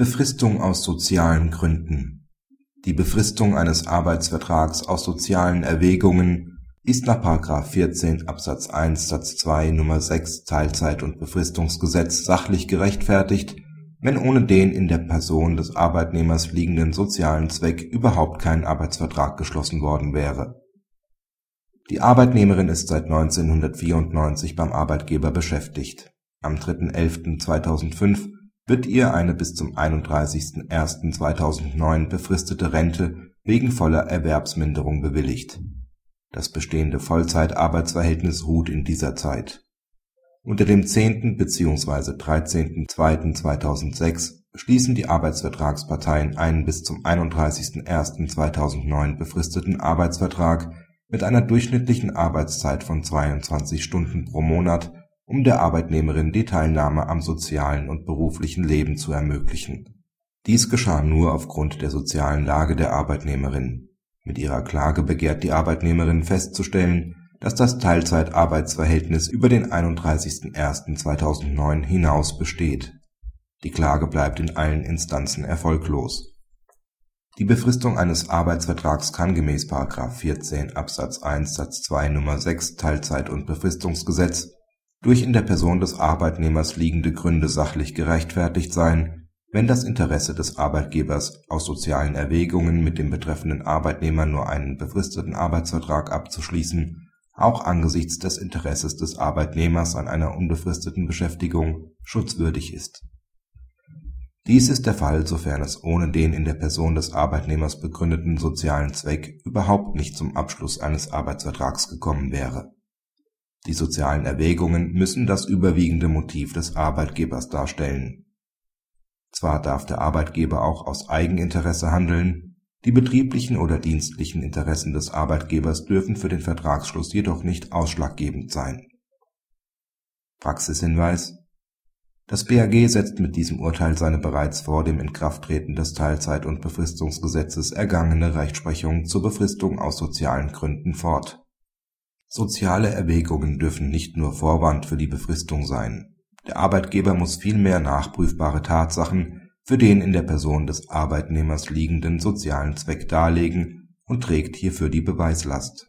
Befristung aus sozialen Gründen Die Befristung eines Arbeitsvertrags aus sozialen Erwägungen ist nach § 14 Absatz 1 Satz 2 Nr. 6 Teilzeit - und Befristungsgesetz sachlich gerechtfertigt, wenn ohne den in der Person des Arbeitnehmers liegenden sozialen Zweck überhaupt kein Arbeitsvertrag geschlossen worden wäre. Die Arbeitnehmerin ist seit 1994 beim Arbeitgeber beschäftigt. Am 3.11.2005 wird ihr eine bis zum 31.01.2009 befristete Rente wegen voller Erwerbsminderung bewilligt. Das bestehende Vollzeitarbeitsverhältnis ruht in dieser Zeit. Unter dem 10. bzw. 13.02.2006 schließen die Arbeitsvertragsparteien einen bis zum 31.01.2009 befristeten Arbeitsvertrag mit einer durchschnittlichen Arbeitszeit von 22 Stunden pro Monat um der Arbeitnehmerin die Teilnahme am sozialen und beruflichen Leben zu ermöglichen. Dies geschah nur aufgrund der sozialen Lage der Arbeitnehmerin. Mit ihrer Klage begehrt die Arbeitnehmerin festzustellen, dass das Teilzeitarbeitsverhältnis über den 31.01.2009 hinaus besteht. Die Klage bleibt in allen Instanzen erfolglos. Die Befristung eines Arbeitsvertrags kann gemäß § 14 Absatz 1 Satz 2 Nr. 6 Teilzeit und Befristungsgesetz durch in der Person des Arbeitnehmers liegende Gründe sachlich gerechtfertigt sein, wenn das Interesse des Arbeitgebers, aus sozialen Erwägungen mit dem betreffenden Arbeitnehmer nur einen befristeten Arbeitsvertrag abzuschließen, auch angesichts des Interesses des Arbeitnehmers an einer unbefristeten Beschäftigung schutzwürdig ist. Dies ist der Fall, sofern es ohne den in der Person des Arbeitnehmers begründeten sozialen Zweck überhaupt nicht zum Abschluss eines Arbeitsvertrags gekommen wäre die sozialen Erwägungen müssen das überwiegende Motiv des Arbeitgebers darstellen. Zwar darf der Arbeitgeber auch aus Eigeninteresse handeln, die betrieblichen oder dienstlichen Interessen des Arbeitgebers dürfen für den Vertragsschluss jedoch nicht ausschlaggebend sein. Praxishinweis Das BAG setzt mit diesem Urteil seine bereits vor dem Inkrafttreten des Teilzeit und Befristungsgesetzes ergangene Rechtsprechung zur Befristung aus sozialen Gründen fort Soziale Erwägungen dürfen nicht nur Vorwand für die Befristung sein. Der Arbeitgeber muss vielmehr nachprüfbare Tatsachen für den in der Person des Arbeitnehmers liegenden sozialen Zweck darlegen und trägt hierfür die Beweislast